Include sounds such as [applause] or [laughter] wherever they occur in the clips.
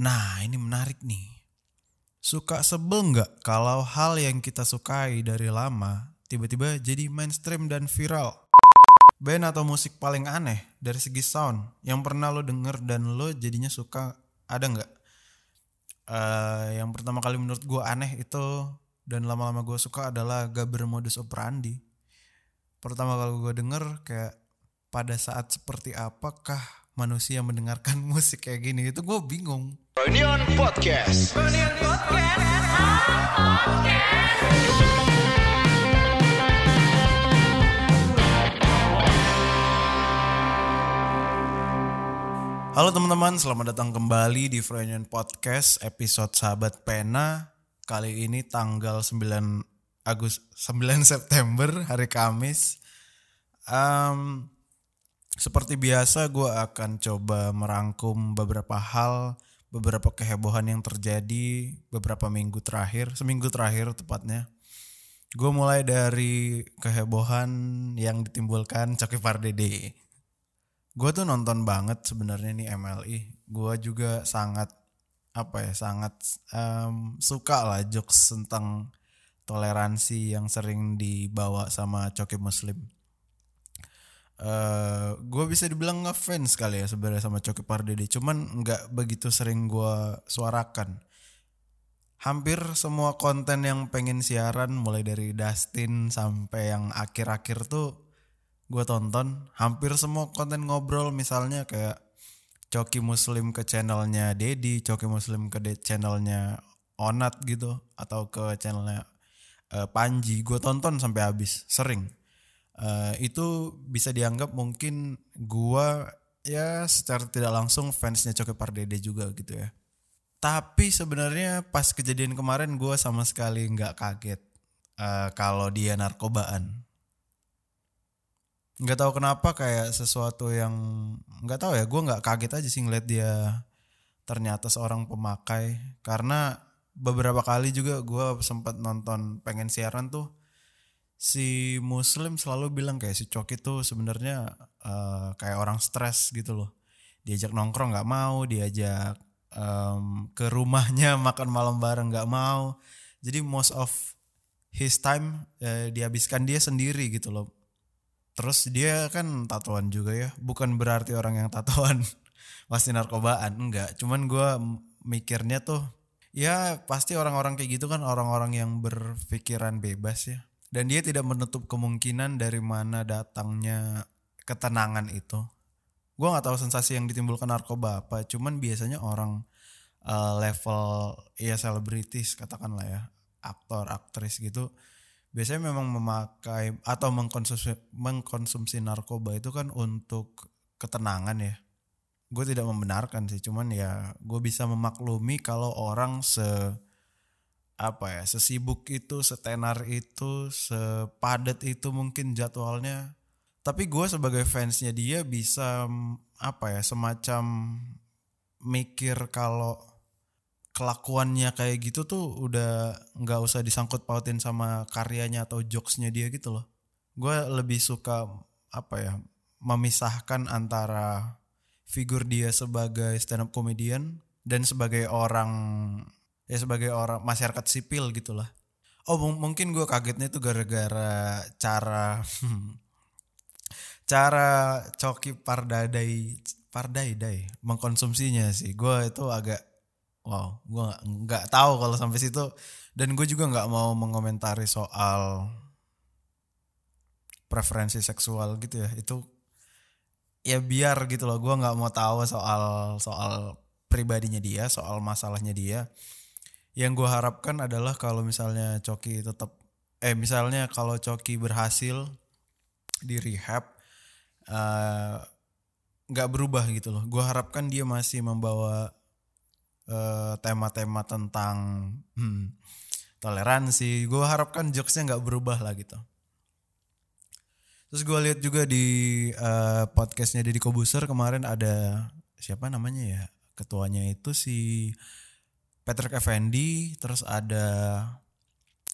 Nah ini menarik nih. Suka sebel nggak kalau hal yang kita sukai dari lama tiba-tiba jadi mainstream dan viral? Band atau musik paling aneh dari segi sound yang pernah lo denger dan lo jadinya suka ada nggak? Uh, yang pertama kali menurut gue aneh itu dan lama-lama gue suka adalah Gaber Modus Operandi. Pertama kali gue denger kayak pada saat seperti apakah manusia mendengarkan [laughs] musik kayak gini itu gue bingung. Reunion Podcast. Reunion Podcast. Halo teman-teman, selamat datang kembali di Reunion Podcast episode Sahabat Pena. Kali ini tanggal 9 Agus 9 September hari Kamis. Um, seperti biasa gue akan coba merangkum beberapa hal, beberapa kehebohan yang terjadi beberapa minggu terakhir, seminggu terakhir tepatnya. Gue mulai dari kehebohan yang ditimbulkan Coki Pardede gue tuh nonton banget sebenarnya nih MLI gue juga sangat apa ya sangat um, suka lah jokes tentang toleransi yang sering dibawa sama Coki Muslim eh, gue bisa dibilang ngefans kali ya sebenarnya sama Coki Pardede. Cuman nggak begitu sering gue suarakan. Hampir semua konten yang pengen siaran mulai dari Dustin sampai yang akhir-akhir tuh gue tonton. Hampir semua konten ngobrol misalnya kayak Coki Muslim ke channelnya Dedi, Coki Muslim ke channelnya Onat gitu atau ke channelnya uh, Panji, gue tonton sampai habis sering. Uh, itu bisa dianggap mungkin gue ya secara tidak langsung fansnya Coki Pardede juga gitu ya. Tapi sebenarnya pas kejadian kemarin gue sama sekali nggak kaget uh, kalau dia narkobaan nggak tahu kenapa kayak sesuatu yang nggak tahu ya gue nggak kaget aja sih ngeliat dia ternyata seorang pemakai karena beberapa kali juga gue sempat nonton pengen siaran tuh si muslim selalu bilang kayak si Coki tuh sebenarnya uh, kayak orang stres gitu loh diajak nongkrong nggak mau diajak um, ke rumahnya [laughs] makan malam bareng nggak mau jadi most of his time uh, dihabiskan dia sendiri gitu loh Terus dia kan tatoan juga ya, bukan berarti orang yang tatoan [laughs] pasti narkobaan, enggak. Cuman gue mikirnya tuh, ya pasti orang-orang kayak gitu kan orang-orang yang berpikiran bebas ya. Dan dia tidak menutup kemungkinan dari mana datangnya ketenangan itu. Gue nggak tahu sensasi yang ditimbulkan narkoba apa, cuman biasanya orang uh, level ya selebritis katakanlah ya, aktor, aktris gitu biasanya memang memakai atau mengkonsumsi mengkonsumsi narkoba itu kan untuk ketenangan ya gue tidak membenarkan sih cuman ya gue bisa memaklumi kalau orang se apa ya sesibuk itu setenar itu sepadat itu mungkin jadwalnya tapi gue sebagai fansnya dia bisa apa ya semacam mikir kalau kelakuannya kayak gitu tuh udah nggak usah disangkut pautin sama karyanya atau jokesnya dia gitu loh. Gue lebih suka apa ya memisahkan antara figur dia sebagai stand up comedian dan sebagai orang ya sebagai orang masyarakat sipil gitulah. Oh mungkin gue kagetnya itu gara-gara cara [laughs] cara Coki Pardadai Pardai mengkonsumsinya sih. Gue itu agak Wow, gue nggak tahu kalau sampai situ dan gue juga nggak mau mengomentari soal preferensi seksual gitu ya. Itu ya biar gitu loh. Gue nggak mau tahu soal soal pribadinya dia, soal masalahnya dia. Yang gue harapkan adalah kalau misalnya Coki tetap eh misalnya kalau Coki berhasil di rehab eh, nggak uh, berubah gitu loh. Gue harapkan dia masih membawa Eh, tema-tema uh, tentang hmm, toleransi. Gue harapkan jokesnya nggak berubah lah gitu. Terus gue lihat juga di uh, podcastnya Deddy Kobuser kemarin ada siapa namanya ya? Ketuanya itu si Patrick Effendi terus ada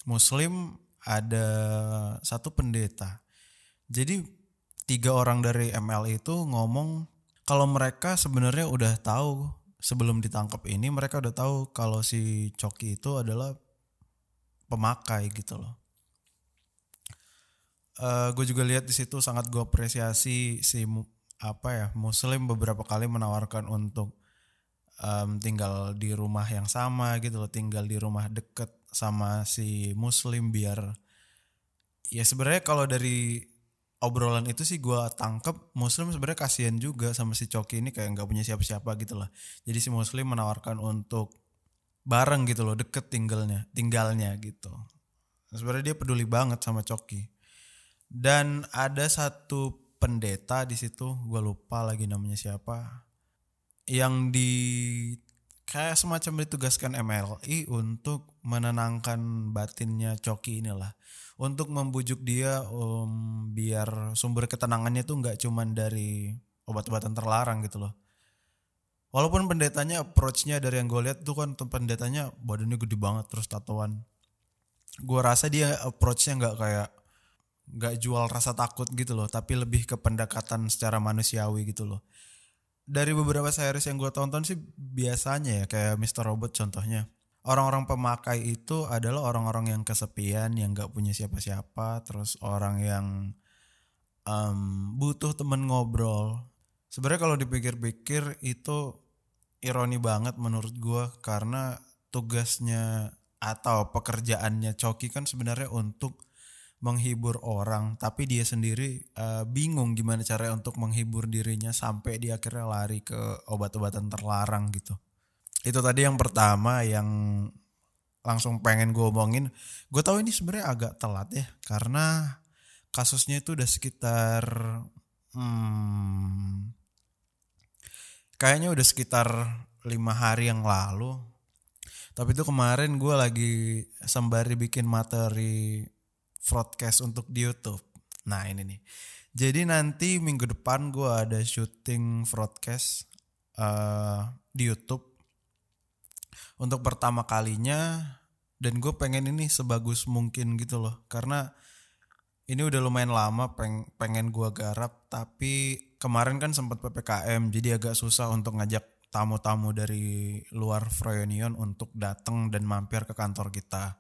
Muslim ada satu pendeta jadi tiga orang dari ML itu ngomong kalau mereka sebenarnya udah tahu sebelum ditangkap ini mereka udah tahu kalau si Coki itu adalah pemakai gitu loh. gue juga lihat di situ sangat gue apresiasi si apa ya Muslim beberapa kali menawarkan untuk em, tinggal di rumah yang sama gitu loh, tinggal di rumah deket sama si Muslim biar ya sebenarnya kalau dari obrolan itu sih gue tangkep Muslim sebenarnya kasihan juga sama si Coki ini kayak nggak punya siapa-siapa gitu lah. Jadi si Muslim menawarkan untuk bareng gitu loh, deket tinggalnya, tinggalnya gitu. Sebenarnya dia peduli banget sama Coki. Dan ada satu pendeta di situ, gue lupa lagi namanya siapa, yang di kayak semacam ditugaskan MLI untuk menenangkan batinnya Coki inilah. Untuk membujuk dia um, biar sumber ketenangannya tuh nggak cuman dari obat-obatan terlarang gitu loh. Walaupun pendetanya approach-nya dari yang gue lihat tuh kan pendetanya badannya gede banget terus tatoan. Gue rasa dia approach-nya nggak kayak nggak jual rasa takut gitu loh tapi lebih ke pendekatan secara manusiawi gitu loh dari beberapa series yang gue tonton sih biasanya ya kayak Mr. Robot contohnya orang-orang pemakai itu adalah orang-orang yang kesepian yang gak punya siapa-siapa terus orang yang em, butuh temen ngobrol sebenarnya kalau dipikir-pikir itu ironi banget menurut gue karena tugasnya atau pekerjaannya Coki kan sebenarnya untuk menghibur orang tapi dia sendiri eh, bingung gimana cara untuk menghibur dirinya sampai dia akhirnya lari ke obat-obatan terlarang gitu. Itu tadi yang pertama yang langsung pengen gue omongin. Gue tahu ini sebenarnya agak telat ya karena kasusnya itu udah sekitar hmm, kayaknya udah sekitar lima hari yang lalu. Tapi itu kemarin gue lagi sembari bikin materi broadcast untuk di YouTube. Nah ini nih. Jadi nanti minggu depan gue ada syuting broadcast eh, di YouTube untuk pertama kalinya dan gue pengen ini sebagus mungkin gitu loh karena ini udah lumayan lama peng pengen gue garap tapi kemarin kan sempat ppkm jadi agak susah untuk ngajak tamu-tamu dari luar Froyonion untuk datang dan mampir ke kantor kita.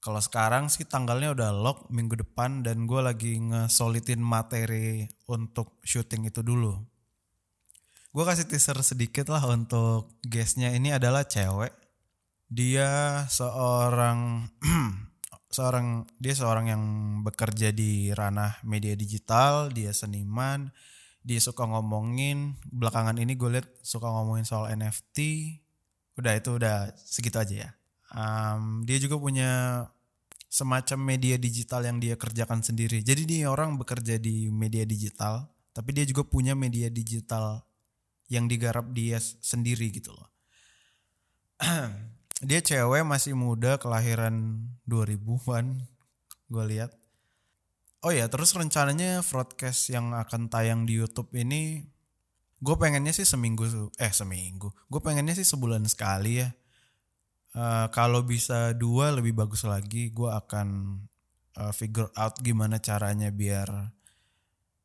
Kalau sekarang sih tanggalnya udah lock minggu depan dan gue lagi ngesolitin materi untuk syuting itu dulu. Gue kasih teaser sedikit lah untuk guestnya ini adalah cewek. Dia seorang [clears throat] seorang dia seorang yang bekerja di ranah media digital, dia seniman, dia suka ngomongin belakangan ini gue liat suka ngomongin soal NFT. Udah itu udah segitu aja ya. Um, dia juga punya semacam media digital yang dia kerjakan sendiri. Jadi dia orang bekerja di media digital, tapi dia juga punya media digital yang digarap dia sendiri gitu loh. [clears throat] dia cewek masih muda, kelahiran 2000-an, gue lihat. Oh ya, terus rencananya broadcast yang akan tayang di YouTube ini, gue pengennya sih seminggu, eh seminggu, gue pengennya sih sebulan sekali ya. Eh, kalau bisa dua lebih bagus lagi, gue akan eh, figure out gimana caranya biar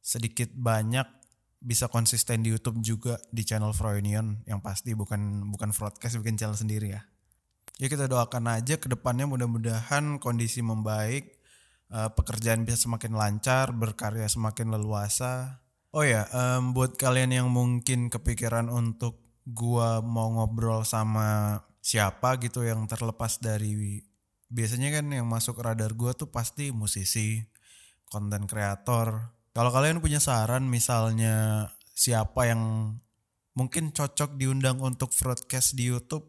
sedikit banyak bisa konsisten di YouTube juga di channel Froynion yang pasti bukan bukan broadcast bikin channel sendiri ya. Ya kita doakan aja ke depannya mudah-mudahan kondisi membaik, eh, pekerjaan bisa semakin lancar, berkarya semakin leluasa. Oh ya, em, buat kalian yang mungkin kepikiran untuk gua mau ngobrol sama siapa gitu yang terlepas dari biasanya kan yang masuk radar gua tuh pasti musisi, konten kreator. Kalau kalian punya saran misalnya siapa yang mungkin cocok diundang untuk broadcast di YouTube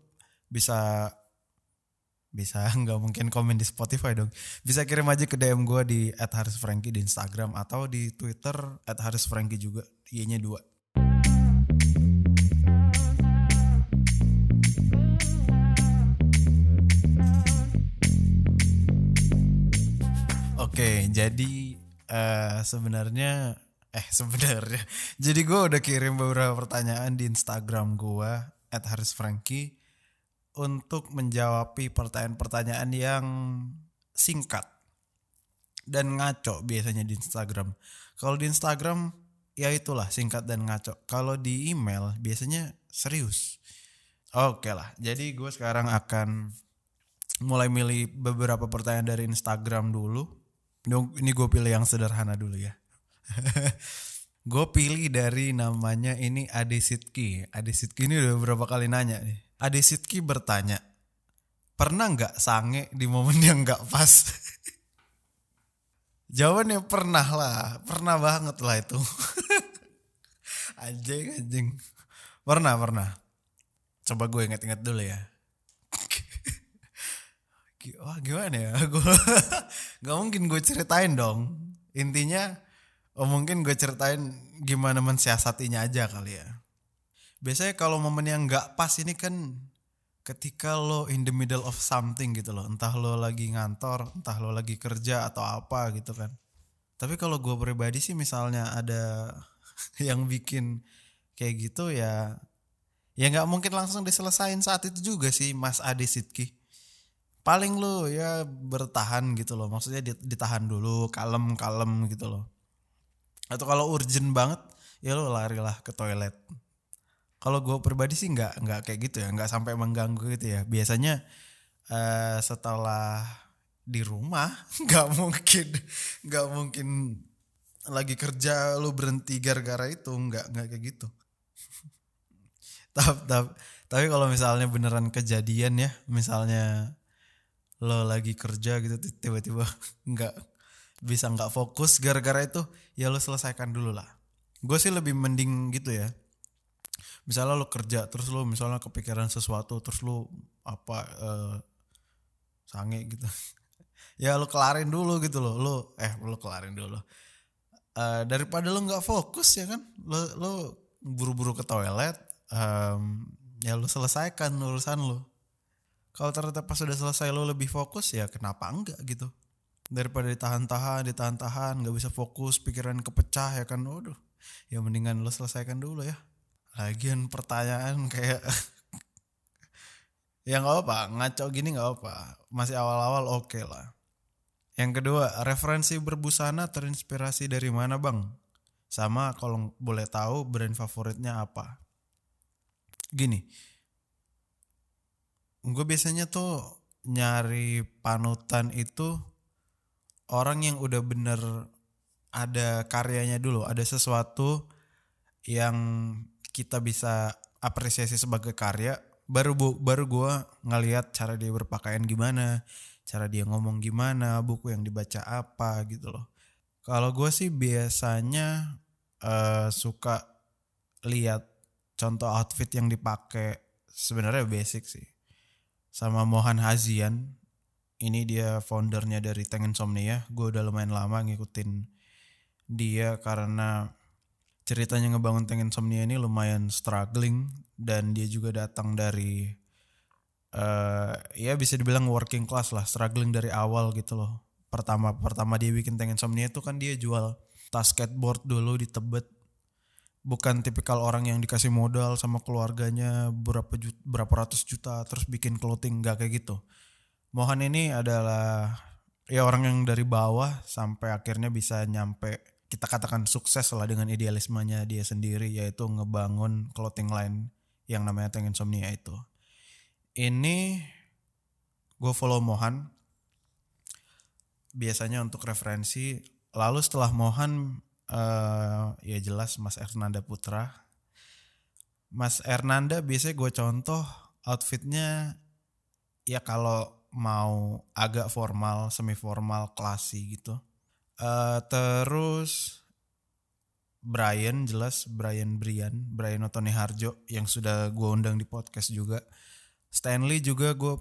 bisa bisa [laughs] nggak mungkin komen di Spotify dong bisa kirim aja ke DM gue di @harisfranky di Instagram atau di Twitter @harisfranky juga y-nya dua Oke, jadi eh, sebenarnya eh sebenarnya [laughs] jadi gue udah kirim beberapa pertanyaan di Instagram gue @harisfranky untuk menjawab pertanyaan-pertanyaan yang singkat dan ngaco biasanya di Instagram. Kalau di Instagram ya itulah singkat dan ngaco. Kalau di email biasanya serius. Oke lah. Jadi gue sekarang akan mulai milih beberapa pertanyaan dari Instagram dulu. Ini gue pilih yang sederhana dulu ya. [laughs] gue pilih dari namanya ini Ade Sitki. Ade Sitki ini udah beberapa kali nanya nih. Ade Sitki bertanya, pernah nggak sange di momen yang nggak pas? [laughs] Jawabannya pernah lah, pernah banget lah itu. [laughs] anjing, anjing. Pernah, pernah. Coba gue inget-inget dulu ya. Wah gimana ya? [laughs] Gue gak mungkin gue ceritain dong. Intinya, oh mungkin gue ceritain gimana mensiasatinya aja kali ya. Biasanya kalau momen yang gak pas ini kan ketika lo in the middle of something gitu loh entah lo lagi ngantor entah lo lagi kerja atau apa gitu kan tapi kalau gue pribadi sih misalnya ada [laughs] yang bikin kayak gitu ya ya nggak mungkin langsung diselesain saat itu juga sih Mas Ade Sidki paling lo ya bertahan gitu loh. Maksudnya ditahan dulu kalem kalem gitu loh. Atau kalau urgent banget ya lo larilah ke toilet. Kalau gue pribadi sih nggak nggak kayak gitu ya, nggak sampai mengganggu gitu ya. Biasanya uh, setelah di rumah [laughs] nggak mungkin nggak mungkin lagi kerja lu berhenti gara-gara itu. Nggak nggak kayak gitu. [laughs] tapi tapi, tapi kalau misalnya beneran kejadian ya, misalnya lo lagi kerja gitu tiba-tiba [laughs] nggak bisa nggak fokus gara-gara itu ya lo selesaikan dulu lah. Gue sih lebih mending gitu ya. Misalnya lo kerja terus lo misalnya kepikiran sesuatu terus lo apa uh, sange gitu. [laughs] Ya lo kelarin dulu gitu lo lo eh lo kelarin dulu uh, daripada lo nggak fokus ya kan lo lo buru-buru ke toilet um, ya lo selesaikan urusan lo kalau ternyata pas sudah selesai lo lebih fokus ya kenapa enggak gitu? Daripada ditahan-tahan ditahan-tahan nggak bisa fokus pikiran kepecah ya kan? Waduh ya mendingan lo selesaikan dulu ya. Lagian pertanyaan kayak [laughs] ya nggak apa ngaco gini nggak apa masih awal-awal oke okay lah. Yang kedua referensi berbusana terinspirasi dari mana bang? Sama kalau boleh tahu brand favoritnya apa? Gini gue biasanya tuh nyari panutan itu orang yang udah bener ada karyanya dulu ada sesuatu yang kita bisa apresiasi sebagai karya baru bu baru gue ngelihat cara dia berpakaian gimana cara dia ngomong gimana buku yang dibaca apa gitu loh. Kalau gue sih biasanya uh, suka lihat contoh outfit yang dipakai. Sebenarnya basic sih sama Mohan Hazian ini dia foundernya dari Tank Insomnia gue udah lumayan lama ngikutin dia karena ceritanya ngebangun Tank Insomnia ini lumayan struggling dan dia juga datang dari uh, ya bisa dibilang working class lah, struggling dari awal gitu loh. Pertama pertama dia bikin Tank Insomnia itu kan dia jual tas skateboard dulu di Tebet. Bukan tipikal orang yang dikasih modal sama keluarganya berapa juta, berapa ratus juta terus bikin clothing gak kayak gitu. Mohan ini adalah ya orang yang dari bawah sampai akhirnya bisa nyampe kita katakan sukses lah dengan idealismenya dia sendiri yaitu ngebangun clothing line yang namanya Tank Insomnia itu. Ini gue follow Mohan biasanya untuk referensi. Lalu setelah Mohan uh, ya jelas Mas Ernanda Putra. Mas Ernanda biasanya gue contoh outfitnya ya kalau mau agak formal, semi formal, klasi gitu. Uh, terus Brian jelas Brian Brian Brian Otoni Harjo yang sudah gue undang di podcast juga. Stanley juga gue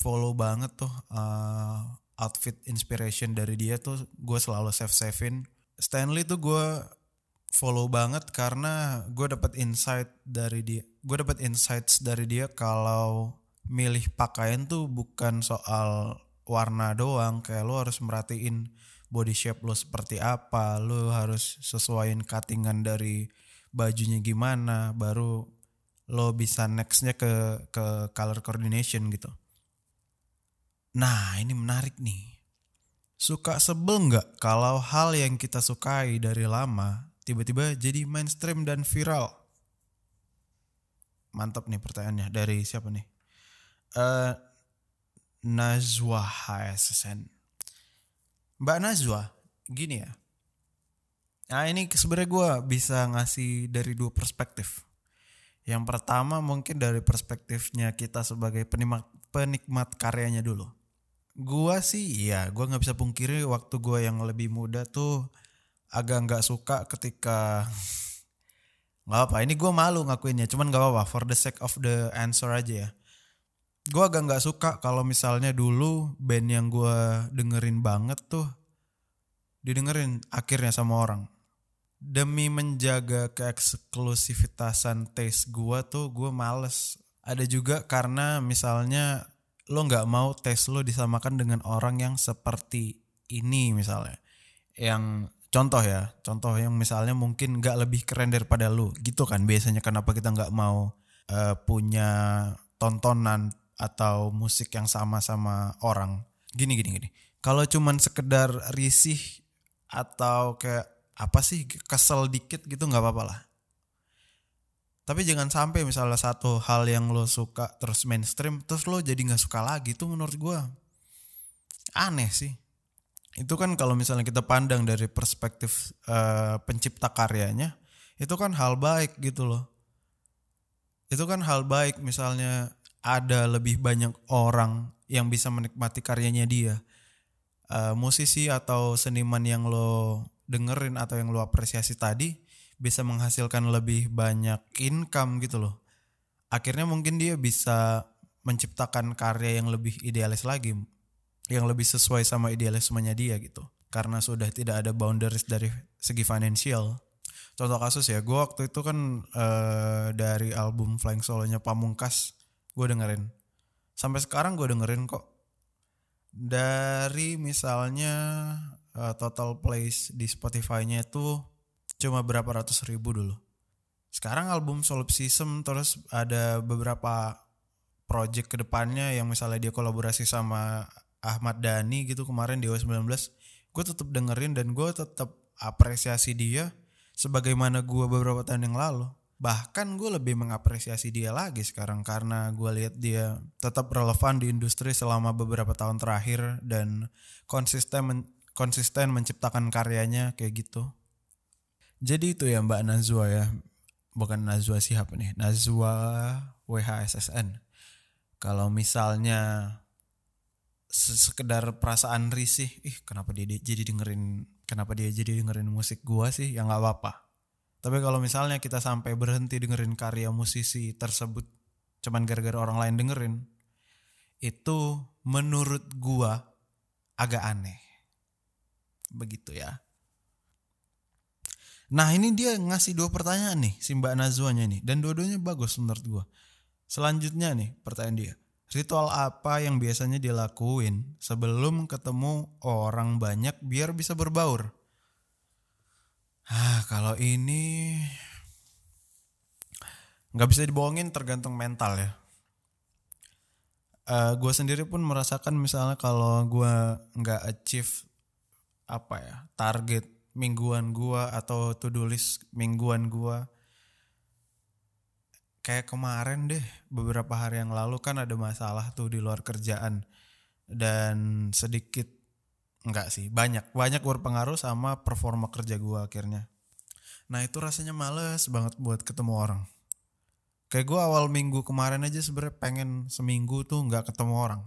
follow banget tuh uh, outfit inspiration dari dia tuh gue selalu save savein Stanley tuh gue follow banget karena gue dapat insight dari dia gue dapat insights dari dia kalau milih pakaian tuh bukan soal warna doang kayak lo harus merhatiin body shape lo seperti apa lo harus sesuaiin cuttingan dari bajunya gimana baru lo bisa nextnya ke ke color coordination gitu. Nah ini menarik nih suka sebel nggak kalau hal yang kita sukai dari lama tiba-tiba jadi mainstream dan viral mantap nih pertanyaannya dari siapa nih? Eh Najwa HSSN. Mbak Najwa, gini ya. Nah ini sebenarnya gue bisa ngasih dari dua perspektif. Yang pertama mungkin dari perspektifnya kita sebagai penikmat karyanya dulu. Gua sih ya, gua nggak bisa pungkiri waktu gua yang lebih muda tuh agak nggak suka ketika [laughs] nggak apa. Ini gua malu ngakuinnya, cuman nggak apa-apa. For the sake of the answer aja ya. Gua agak nggak suka kalau misalnya dulu band yang gua dengerin banget tuh didengerin akhirnya sama orang demi menjaga keeksklusivitasan taste gua tuh gue males ada juga karena misalnya lo nggak mau taste lo disamakan dengan orang yang seperti ini misalnya. Yang contoh ya contoh yang misalnya mungkin nggak lebih keren daripada lo gitu kan? Biasanya kenapa kita nggak mau uh, punya tontonan atau musik yang sama sama orang? Gini gini gini. Kalau cuman sekedar risih atau kayak apa sih kesel dikit gitu nggak apa-apa lah tapi jangan sampai misalnya satu hal yang lo suka terus mainstream terus lo jadi nggak suka lagi itu menurut gue aneh sih. Itu kan kalau misalnya kita pandang dari perspektif uh, pencipta karyanya itu kan hal baik gitu loh. Itu kan hal baik misalnya ada lebih banyak orang yang bisa menikmati karyanya dia. Uh, musisi atau seniman yang lo dengerin atau yang lu apresiasi tadi bisa menghasilkan lebih banyak income gitu loh. Akhirnya mungkin dia bisa menciptakan karya yang lebih idealis lagi, yang lebih sesuai sama idealismenya dia gitu. Karena sudah tidak ada boundaries dari segi financial. Contoh kasus ya, gue waktu itu kan uh, dari album Flying Solonya Pamungkas, gue dengerin. Sampai sekarang gue dengerin kok. Dari misalnya uh, total plays di Spotify-nya itu cuma berapa ratus ribu dulu. Sekarang album Solipsism terus ada beberapa project ke depannya yang misalnya dia kolaborasi sama Ahmad Dhani gitu kemarin di O19 gue tetap dengerin dan gue tetap apresiasi dia sebagaimana gue beberapa tahun yang lalu bahkan gue lebih mengapresiasi dia lagi sekarang karena gue lihat dia tetap relevan di industri selama beberapa tahun terakhir dan konsisten konsisten menciptakan karyanya kayak gitu. Jadi itu ya Mbak Nazwa ya. Bukan Nazwa siapa nih? Nazwa WHSSN. Kalau misalnya sekedar perasaan risih, ih kenapa dia jadi dengerin kenapa dia jadi dengerin musik gua sih? Ya nggak apa-apa. Tapi kalau misalnya kita sampai berhenti dengerin karya musisi tersebut cuman gara-gara orang lain dengerin, itu menurut gua agak aneh begitu ya. Nah ini dia ngasih dua pertanyaan nih si Mbak Nazwanya nih dan dua-duanya bagus menurut gue. Selanjutnya nih pertanyaan dia. Ritual apa yang biasanya dilakuin sebelum ketemu orang banyak biar bisa berbaur? Ah kalau ini nggak bisa dibohongin tergantung mental ya. Uh, gue sendiri pun merasakan misalnya kalau gue nggak achieve apa ya target mingguan gua atau to do list mingguan gua. Kayak kemarin deh beberapa hari yang lalu kan ada masalah tuh di luar kerjaan. Dan sedikit enggak sih banyak. Banyak berpengaruh sama performa kerja gua akhirnya. Nah itu rasanya males banget buat ketemu orang. Kayak gua awal minggu kemarin aja sebenarnya pengen seminggu tuh nggak ketemu orang.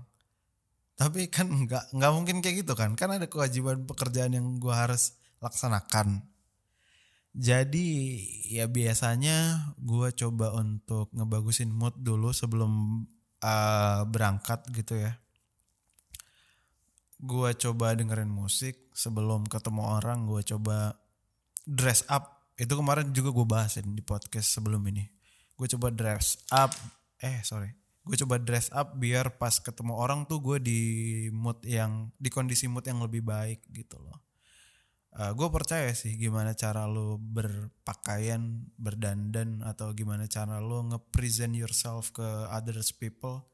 Tapi kan nggak nggak mungkin kayak gitu kan. Kan ada kewajiban pekerjaan yang gue harus laksanakan. Jadi ya biasanya gue coba untuk ngebagusin mood dulu sebelum uh, berangkat gitu ya. Gue coba dengerin musik sebelum ketemu orang gue coba dress up. Itu kemarin juga gue bahasin di podcast sebelum ini. Gue coba dress up eh sorry. Gue coba dress up biar pas ketemu orang tuh gue di mood yang di kondisi mood yang lebih baik gitu loh uh, gue percaya sih gimana cara lo berpakaian berdandan atau gimana cara lo nge-present yourself ke others people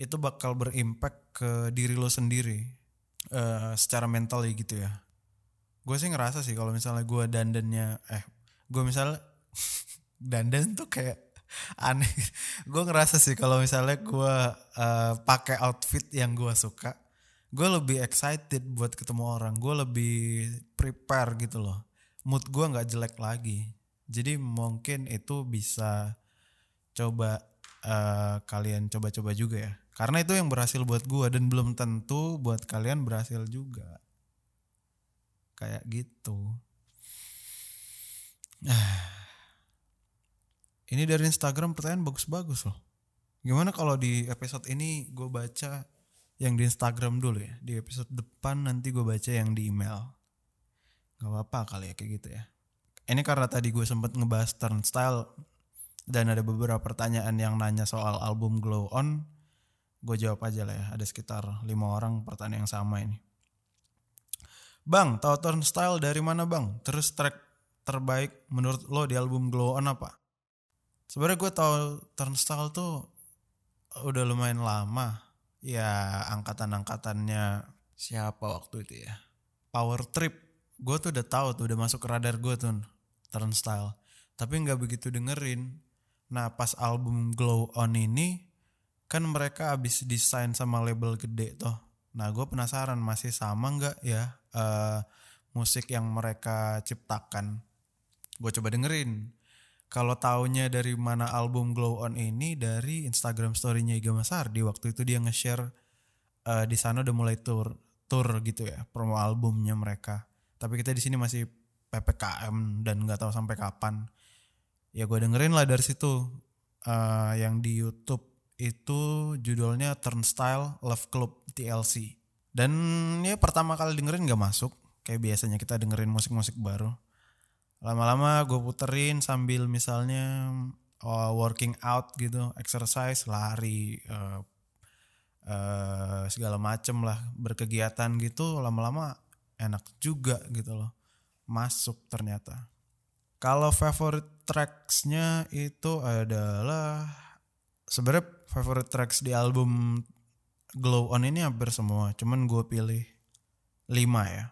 itu bakal berimpact ke diri lo sendiri uh, secara mental ya gitu ya. Gue sih ngerasa sih kalau misalnya gue dandannya eh gue misalnya [laughs] dandan tuh kayak [laughs] aneh. Gue ngerasa sih kalau misalnya gue uh, pakai outfit yang gue suka gue lebih excited buat ketemu orang. Gue lebih prepare gitu loh. Mood gue nggak jelek lagi. Jadi mungkin itu bisa coba uh, kalian coba-coba juga ya. Karena itu yang berhasil buat gue dan belum tentu buat kalian berhasil juga. Kayak gitu. [sighs] Ini dari Instagram pertanyaan bagus-bagus loh. Gimana kalau di episode ini gue baca yang di Instagram dulu ya. Di episode depan nanti gue baca yang di email. Gak apa-apa kali ya kayak gitu ya. Ini karena tadi gue sempet ngebahas turnstile dan ada beberapa pertanyaan yang nanya soal album Glow On. Gue jawab aja lah ya. Ada sekitar lima orang pertanyaan yang sama ini. Bang, tahu turnstile dari mana bang? Terus track terbaik menurut lo di album Glow On apa? Sebenarnya gue tau Turnstile tuh udah lumayan lama. Ya angkatan-angkatannya siapa waktu itu ya? Power Trip. Gue tuh udah tahu tuh udah masuk radar gue tuh Turnstile. Tapi nggak begitu dengerin. Nah pas album Glow On ini kan mereka abis desain sama label gede tuh. Nah gue penasaran masih sama nggak ya uh, musik yang mereka ciptakan. Gue coba dengerin kalau taunya dari mana album Glow On ini dari Instagram story-nya Iga Masardi waktu itu dia nge-share uh, di sana udah mulai tour tour gitu ya promo albumnya mereka. Tapi kita di sini masih ppkm dan nggak tahu sampai kapan. Ya gue dengerin lah dari situ. Uh, yang di YouTube itu judulnya Turnstile Love Club TLC dan ya pertama kali dengerin nggak masuk. Kayak biasanya kita dengerin musik-musik baru lama-lama gue puterin sambil misalnya uh, working out gitu exercise lari uh, uh, segala macem lah berkegiatan gitu lama-lama enak juga gitu loh masuk ternyata. Kalau favorite tracksnya itu adalah sebenarnya favorite tracks di album Glow On ini hampir semua cuman gue pilih lima ya.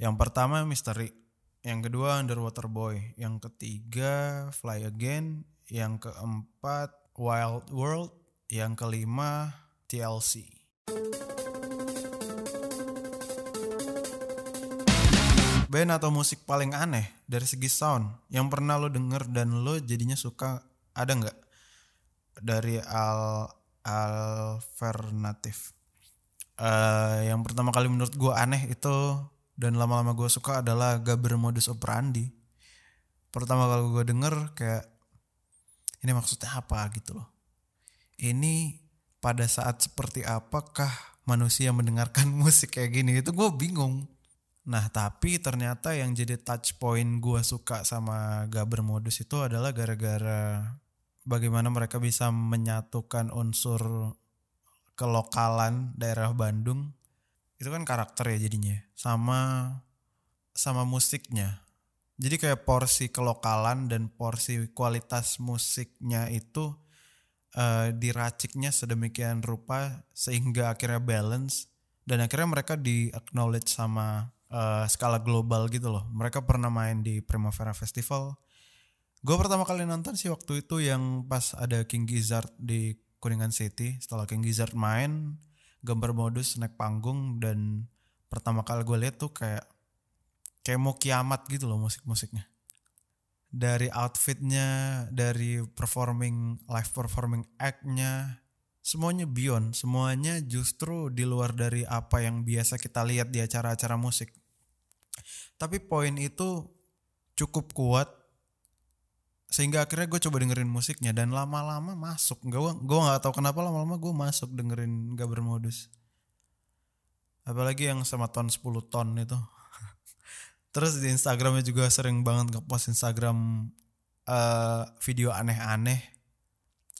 Yang pertama Misteri yang kedua Underwater Boy, yang ketiga Fly Again, yang keempat Wild World, yang kelima TLC. Band atau musik paling aneh dari segi sound? Yang pernah lo denger dan lo jadinya suka ada nggak? Dari Al Alternative? Uh, yang pertama kali menurut gue aneh itu dan lama-lama gue suka adalah Gaber modus operandi. Pertama kali gue denger kayak ini maksudnya apa? gitu loh. Ini pada saat seperti apakah manusia mendengarkan [laughs] musik kayak gini? Itu gue bingung. Nah tapi ternyata yang jadi touch point gue suka sama Gaber modus itu adalah gara-gara bagaimana mereka bisa menyatukan unsur kelokalan daerah Bandung itu kan karakter ya jadinya sama sama musiknya. Jadi kayak porsi kelokalan dan porsi kualitas musiknya itu uh, diraciknya sedemikian rupa sehingga akhirnya balance dan akhirnya mereka di acknowledge sama uh, skala global gitu loh. Mereka pernah main di Primavera Festival. Gue pertama kali nonton sih waktu itu yang pas ada King Gizzard di Kuningan City. Setelah King Gizzard main gambar modus naik panggung dan pertama kali gue lihat tuh kayak kayak mau kiamat gitu loh musik-musiknya. Dari outfitnya dari performing live performing actnya semuanya beyond. Semuanya justru di luar dari apa yang biasa kita lihat di acara-acara musik. Tapi poin itu cukup kuat sehingga akhirnya gue coba dengerin musiknya dan lama-lama masuk. Gue gue nggak tahu kenapa lama-lama gue masuk dengerin gak bermodus. Apalagi yang sama ton 10 ton itu. [laughs] Terus di Instagramnya juga sering banget ngepost Instagram uh, video aneh-aneh.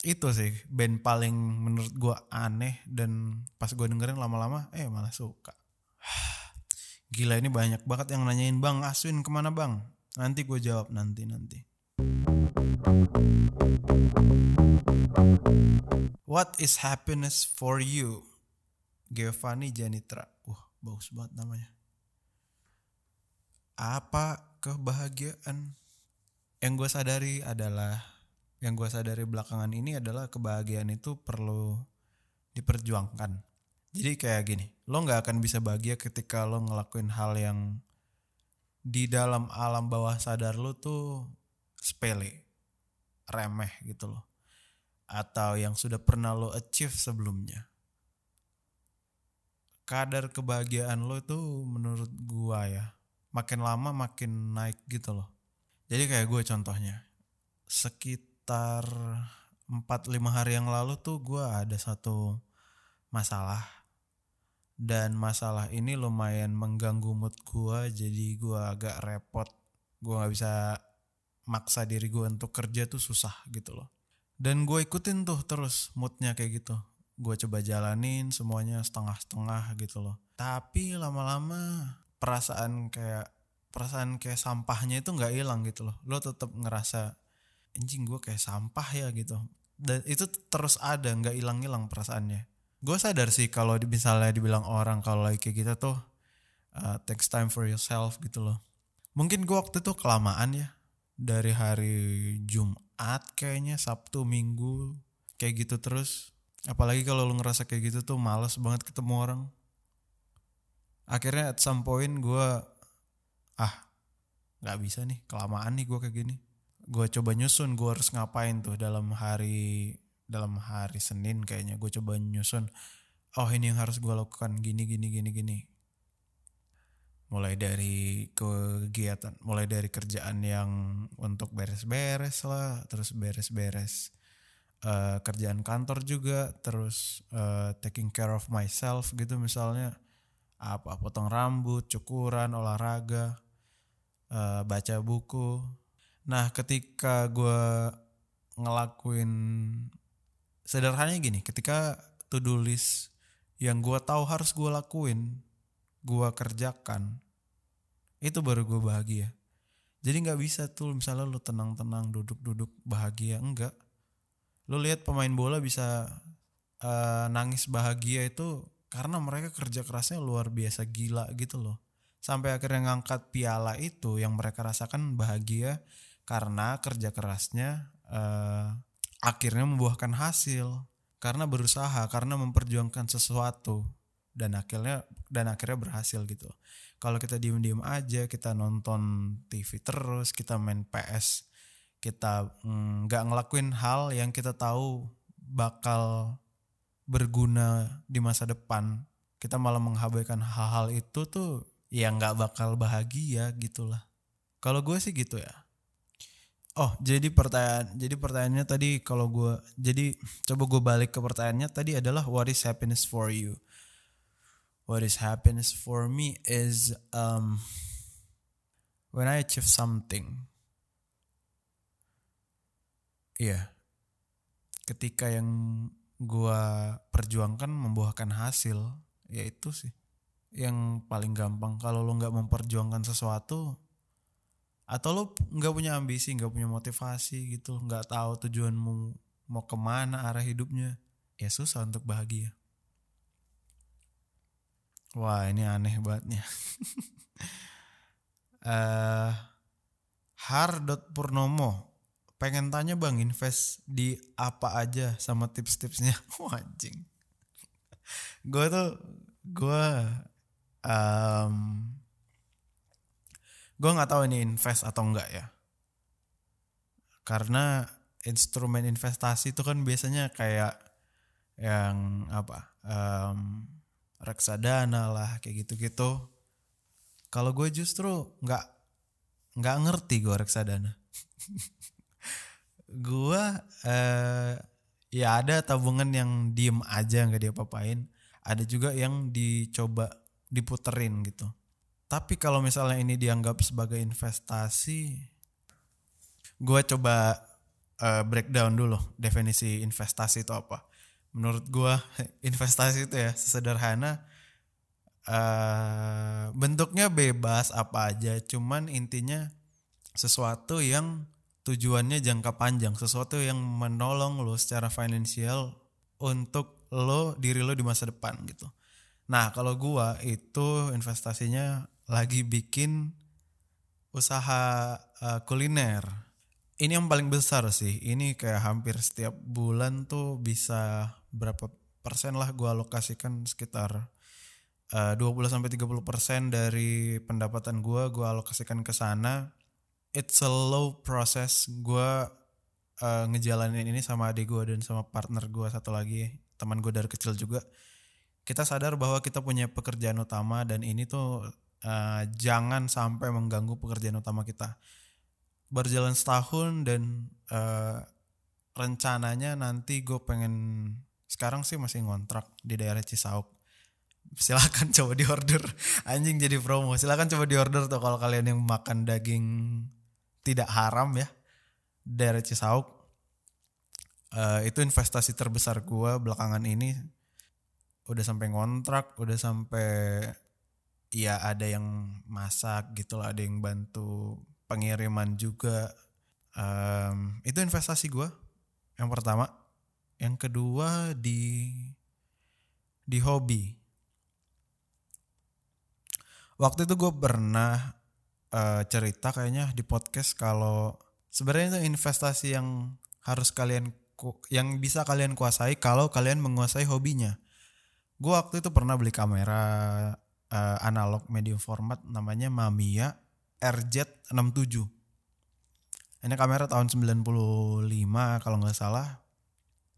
Itu sih band paling menurut gue aneh dan pas gue dengerin lama-lama eh malah suka. [sighs] Gila ini banyak banget yang nanyain bang Aswin ke mana bang? Nanti gue jawab nanti nanti What is happiness for you? Giovanni Janitra. Wah, bagus banget namanya. Apa kebahagiaan? Yang gue sadari adalah yang gue sadari belakangan ini adalah kebahagiaan itu perlu diperjuangkan. Jadi kayak gini, lo nggak akan bisa bahagia ketika lo ngelakuin hal yang di dalam alam bawah sadar lo tuh sepele, remeh gitu loh. Atau yang sudah pernah lo achieve sebelumnya. Kadar kebahagiaan lo itu menurut gua ya, makin lama makin naik gitu loh. Jadi kayak gue contohnya, sekitar 4-5 hari yang lalu tuh gue ada satu masalah dan masalah ini lumayan mengganggu mood gue jadi gue agak repot gue nggak bisa maksa diri gue untuk kerja tuh susah gitu loh. Dan gue ikutin tuh terus moodnya kayak gitu. Gue coba jalanin semuanya setengah-setengah gitu loh. Tapi lama-lama perasaan kayak perasaan kayak sampahnya itu nggak hilang gitu loh. Lo tetap ngerasa anjing gue kayak sampah ya gitu. Dan itu terus ada nggak hilang-hilang perasaannya. Gue sadar sih kalau misalnya dibilang orang kalau kayak gitu tuh uh, takes time for yourself gitu loh. Mungkin gue waktu itu kelamaan ya dari hari Jumat kayaknya Sabtu Minggu kayak gitu terus. Apalagi kalau lu ngerasa kayak gitu tuh males banget ketemu orang. Akhirnya at some point gue ah nggak bisa nih kelamaan nih gue kayak gini. Gue coba nyusun gue harus ngapain tuh dalam hari dalam hari Senin kayaknya gue coba nyusun oh ini yang harus gue lakukan gini gini gini gini mulai dari kegiatan mulai dari kerjaan yang untuk beres-beres lah terus beres-beres uh, kerjaan kantor juga terus uh, taking care of myself gitu misalnya. Apa potong rambut cukuran olahraga uh, baca buku. Nah ketika gue ngelakuin sederhananya gini ketika to do list yang gue tahu harus gue lakuin gue kerjakan itu baru gue bahagia. Jadi nggak bisa tuh misalnya lu tenang-tenang duduk-duduk bahagia enggak. Lu lihat pemain bola bisa uh, nangis bahagia itu karena mereka kerja kerasnya luar biasa gila gitu loh. Sampai akhirnya ngangkat piala itu yang mereka rasakan bahagia karena kerja kerasnya uh, akhirnya membuahkan hasil. Karena berusaha karena memperjuangkan sesuatu dan akhirnya dan akhirnya berhasil gitu. Kalau kita diem-diem aja, kita nonton TV terus, kita main PS, kita mm, nggak mm, ngelakuin hal yang kita tahu bakal berguna di masa depan, kita malah mengabaikan hal-hal itu tuh ya nggak bakal bahagia gitulah. Kalau gue sih gitu ya. Oh, jadi pertanyaan jadi pertanyaannya tadi kalau gue jadi coba gue balik ke pertanyaannya tadi adalah what is happiness for you? What is happiness for me is um when I achieve something. Iya. Yeah. Ketika yang gue perjuangkan membuahkan hasil, ya itu sih yang paling gampang. Kalau lo nggak memperjuangkan sesuatu, atau lo nggak punya ambisi nggak punya motivasi gitu nggak tahu tujuanmu mau ke mana arah hidupnya ya susah untuk bahagia wah ini aneh banget nih. [laughs] Uh, Hardot Purnomo pengen tanya bang invest di apa aja sama tips-tipsnya? [laughs] Wajing gue tuh gue um, gue nggak tahu ini invest atau enggak ya. Karena instrumen investasi itu kan biasanya kayak yang apa um, reksadana lah kayak gitu-gitu. Kalau gue justru nggak nggak ngerti gue reksadana. [laughs] Gue uh, ya ada tabungan yang diem aja nggak dia apain ada juga yang dicoba diputerin gitu. Tapi kalau misalnya ini dianggap sebagai investasi, gue coba uh, breakdown dulu definisi investasi itu apa. Menurut gue [laughs] investasi itu ya sesederhana uh, bentuknya bebas apa aja, cuman intinya sesuatu yang tujuannya jangka panjang, sesuatu yang menolong lo secara finansial untuk lo diri lo di masa depan gitu. Nah kalau gua itu investasinya lagi bikin usaha uh, kuliner. Ini yang paling besar sih. Ini kayak hampir setiap bulan tuh bisa berapa persen lah gue alokasikan sekitar eh, 20 sampai 30 persen dari pendapatan gue gue alokasikan ke sana. It's a low process. Gue eh, ngejalanin ini sama adik gue dan sama partner gue satu lagi teman gue dari kecil juga. Kita sadar bahwa kita punya pekerjaan utama dan ini tuh eh, jangan sampai mengganggu pekerjaan utama kita berjalan setahun dan eh, rencananya nanti gue pengen sekarang sih masih ngontrak di daerah Cisauk. Silakan [laughs] coba di order anjing jadi promo. Silakan coba di order tuh kalau kalian yang makan daging tidak haram ya daerah Cisauk. Eh, itu investasi terbesar gue belakangan ini. Udah sampai ngontrak udah sampai ya ada yang masak gitu lah ada yang bantu pengiriman juga. Em, itu investasi gue yang pertama. Yang kedua di di hobi. Waktu itu gue pernah eh, cerita kayaknya di podcast kalau sebenarnya itu investasi yang harus kalian yang bisa kalian kuasai kalau kalian menguasai hobinya. Gue waktu itu pernah beli kamera eh, analog medium format namanya Mamiya RZ67 ini kamera tahun 95 kalau nggak salah.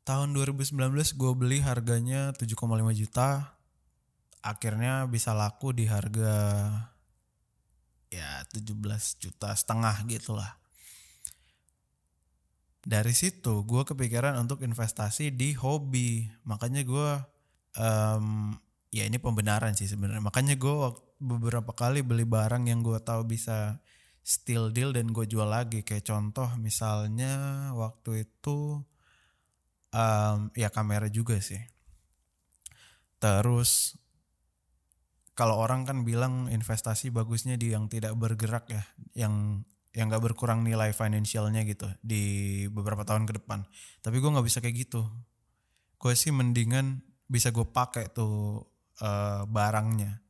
Tahun 2019 gue beli harganya 7,5 juta. Akhirnya bisa laku di harga ya 17 juta setengah gitu lah. Dari situ gue kepikiran untuk investasi di hobi. Makanya gue em, ya ini pembenaran sih sebenarnya. Makanya gue beberapa kali beli barang yang gue tahu bisa steal deal dan gue jual lagi. Kayak contoh misalnya waktu itu em, ya kamera juga sih. Terus kalau orang kan bilang investasi bagusnya di yang tidak bergerak ya yang yang gak berkurang nilai financialnya gitu di beberapa tahun ke depan. Tapi gue nggak bisa kayak gitu. Gue sih mendingan bisa gue pakai tuh eh, barangnya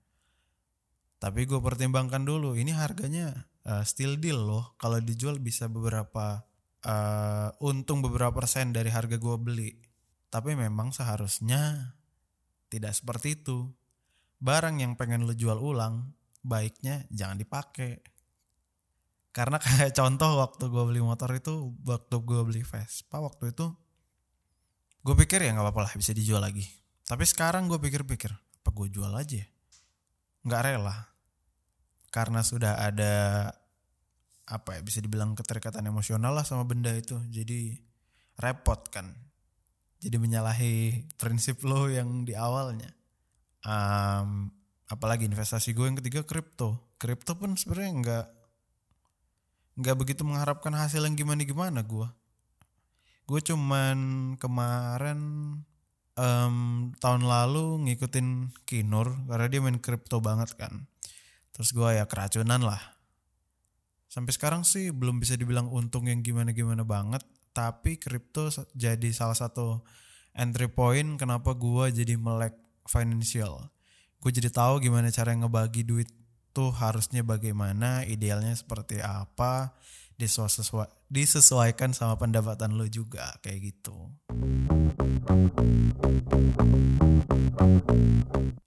tapi gue pertimbangkan dulu ini harganya eh, still deal loh. Kalau dijual bisa beberapa eh, untung beberapa persen dari harga gue beli. Tapi memang seharusnya tidak seperti itu. Barang yang pengen lo jual ulang baiknya jangan dipakai. Karena kayak [laughs] contoh waktu gue beli motor itu waktu gue beli Vespa waktu itu gue pikir ya nggak apa-apa lah bisa dijual lagi. Tapi sekarang gue pikir-pikir apa gue jual aja ya? nggak rela karena sudah ada apa ya bisa dibilang keterikatan emosional lah sama benda itu. Jadi repot kan. Jadi menyalahi prinsip lo yang di awalnya. Am, apalagi investasi gue yang ketiga kripto. Kripto pun sebenarnya nggak nggak begitu mengharapkan hasil yang gimana gimana gue gue cuman kemarin em, tahun lalu ngikutin Kinur karena dia main kripto banget kan terus gue ya keracunan lah. Sampai sekarang sih belum bisa dibilang untung yang gimana gimana banget tapi kripto jadi salah satu entry point kenapa gue jadi melek financial. Gue jadi tahu gimana cara ngebagi duit tuh harusnya bagaimana idealnya seperti apa disesuai disesuaikan sama pendapatan lo juga kayak gitu.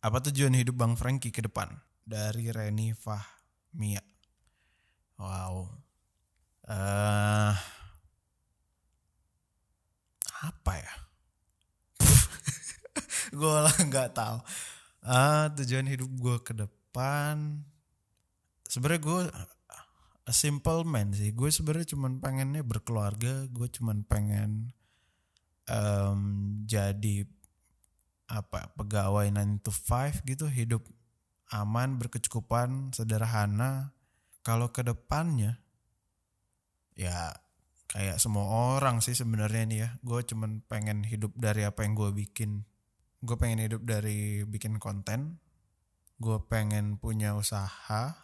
Apa tujuan hidup Bang Frankie ke depan dari Reni Fahmia. Wow. Eh apa ya? [laughs] Gue lah nggak tahu. Ah tujuan hidup gue ke depan sebenarnya gue a simple man sih. Gue sebenarnya cuman pengennya berkeluarga. Gue cuman pengen em, jadi apa pegawai 9 to 5 gitu hidup aman berkecukupan sederhana. Kalau ke depannya ya kayak semua orang sih sebenarnya nih ya. Gue cuman pengen hidup dari apa yang gue bikin. Gue pengen hidup dari bikin konten. Gue pengen punya usaha.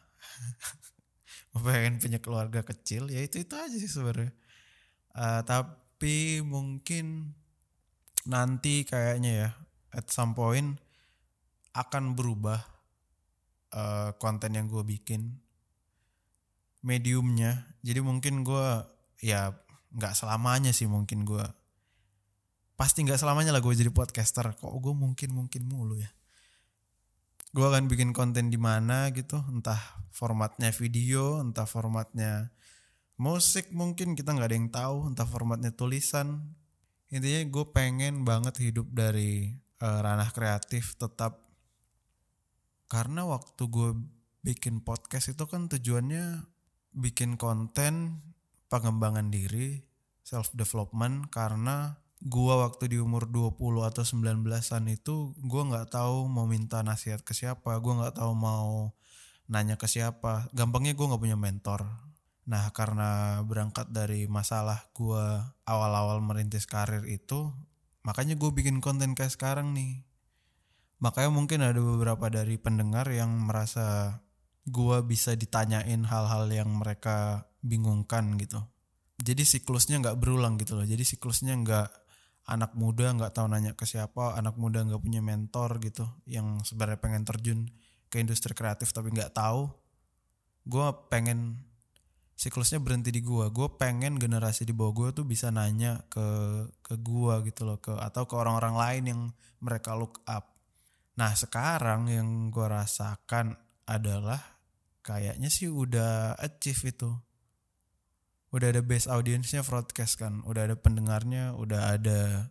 [laughs] Gue pengen punya keluarga kecil. Ya itu itu aja sih sebenarnya. Eh, tapi mungkin nanti kayaknya ya at some point akan berubah eh, konten yang gue bikin. Mediumnya. Jadi mungkin gue ya nggak selamanya sih mungkin gue pasti nggak selamanya lah gue jadi podcaster. Kok gue mungkin mungkin mulu ya? Gue akan bikin konten di mana gitu. Entah formatnya video entah formatnya musik mungkin kita nggak ada yang tahu. Entah formatnya tulisan. Intinya gue pengen banget hidup dari eh, ranah kreatif tetap karena waktu gue bikin podcast itu kan tujuannya bikin konten pengembangan diri self development karena gua waktu di umur 20 atau 19-an itu gua nggak tahu mau minta nasihat ke siapa, gua nggak tahu mau nanya ke siapa. Gampangnya gua nggak punya mentor. Nah, karena berangkat dari masalah gua awal-awal merintis karir itu, makanya gue bikin konten kayak sekarang nih. Makanya mungkin ada beberapa dari pendengar yang merasa gua bisa ditanyain hal-hal yang mereka bingungkan gitu. Jadi siklusnya nggak berulang gitu loh. Jadi siklusnya nggak anak muda nggak tahu nanya ke siapa, anak muda nggak punya mentor gitu, yang sebenarnya pengen terjun ke industri kreatif tapi nggak tahu. Gue pengen siklusnya berhenti di gua. Gue pengen generasi di bawah gue tuh bisa nanya ke ke gua gitu loh, ke atau ke orang-orang lain yang mereka look up. Nah sekarang yang gue rasakan adalah kayaknya sih udah achieve itu. Udah ada base audiensnya broadcast kan udah ada pendengarnya udah ada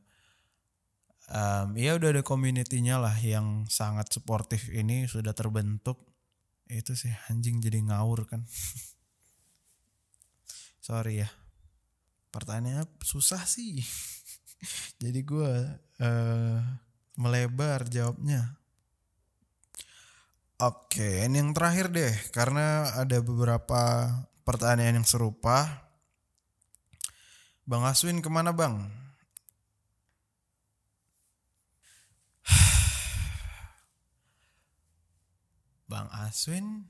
um, udah ada community-nya lah yang sangat suportif ini sudah terbentuk. Itu sih anjing jadi ngawur kan. [laughs] Sorry ya. Pertanyaannya susah sih. [laughs] Jadi gue uh, melebar jawabnya Oke, ini yang terakhir deh, karena ada beberapa pertanyaan yang serupa. Bang Aswin ke mana bang? [sighs] Bang Aswin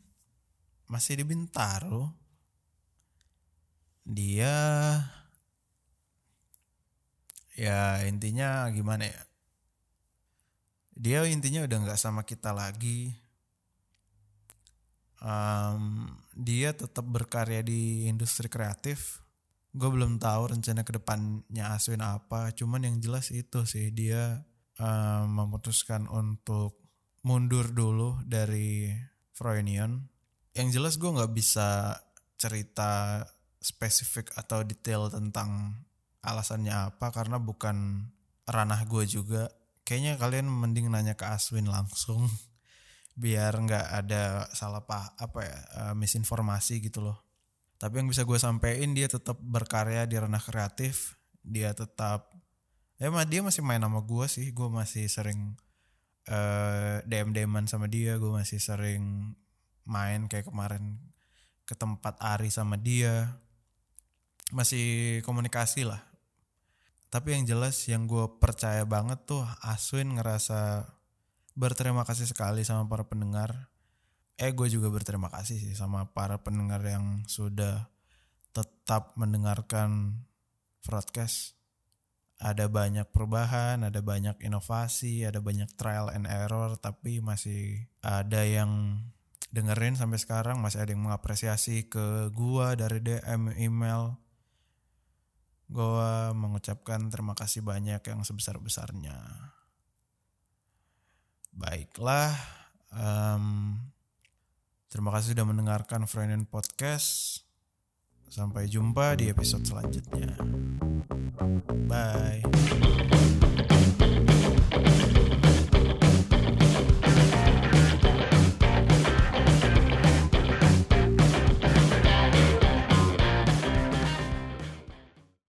masih di Bintaro. Dia ya intinya gimana ya? Dia intinya udah nggak sama kita lagi. Um, dia tetap berkarya di industri kreatif. Gue belum tahu rencana ke depannya Aswin apa cuman yang jelas itu sih dia um, memutuskan untuk mundur dulu dari Froynion. Yang jelas gue nggak bisa cerita spesifik atau detail tentang alasannya apa karena bukan ranah gue juga kayaknya kalian mending nanya ke Aswin langsung [laughs] biar nggak ada salah apa apa ya uh, misinformasi gitu loh. Tapi yang bisa gue sampein dia tetap berkarya di ranah kreatif dia tetap ya dia masih main sama gue sih gue masih sering uh, dm dman sama dia gue masih sering main kayak kemarin ke tempat Ari sama dia. Masih komunikasi lah tapi yang jelas yang gue percaya banget tuh Aswin ngerasa berterima kasih sekali sama para pendengar eh gue juga berterima kasih sih sama para pendengar yang sudah tetap mendengarkan broadcast ada banyak perubahan, ada banyak inovasi, ada banyak trial and error, tapi masih ada yang dengerin sampai sekarang, masih ada yang mengapresiasi ke gua dari DM, email. Gua mengucapkan terima kasih banyak yang sebesar-besarnya. Baiklah, um, terima kasih sudah mendengarkan Friend Podcast. Sampai jumpa di episode selanjutnya. Bye.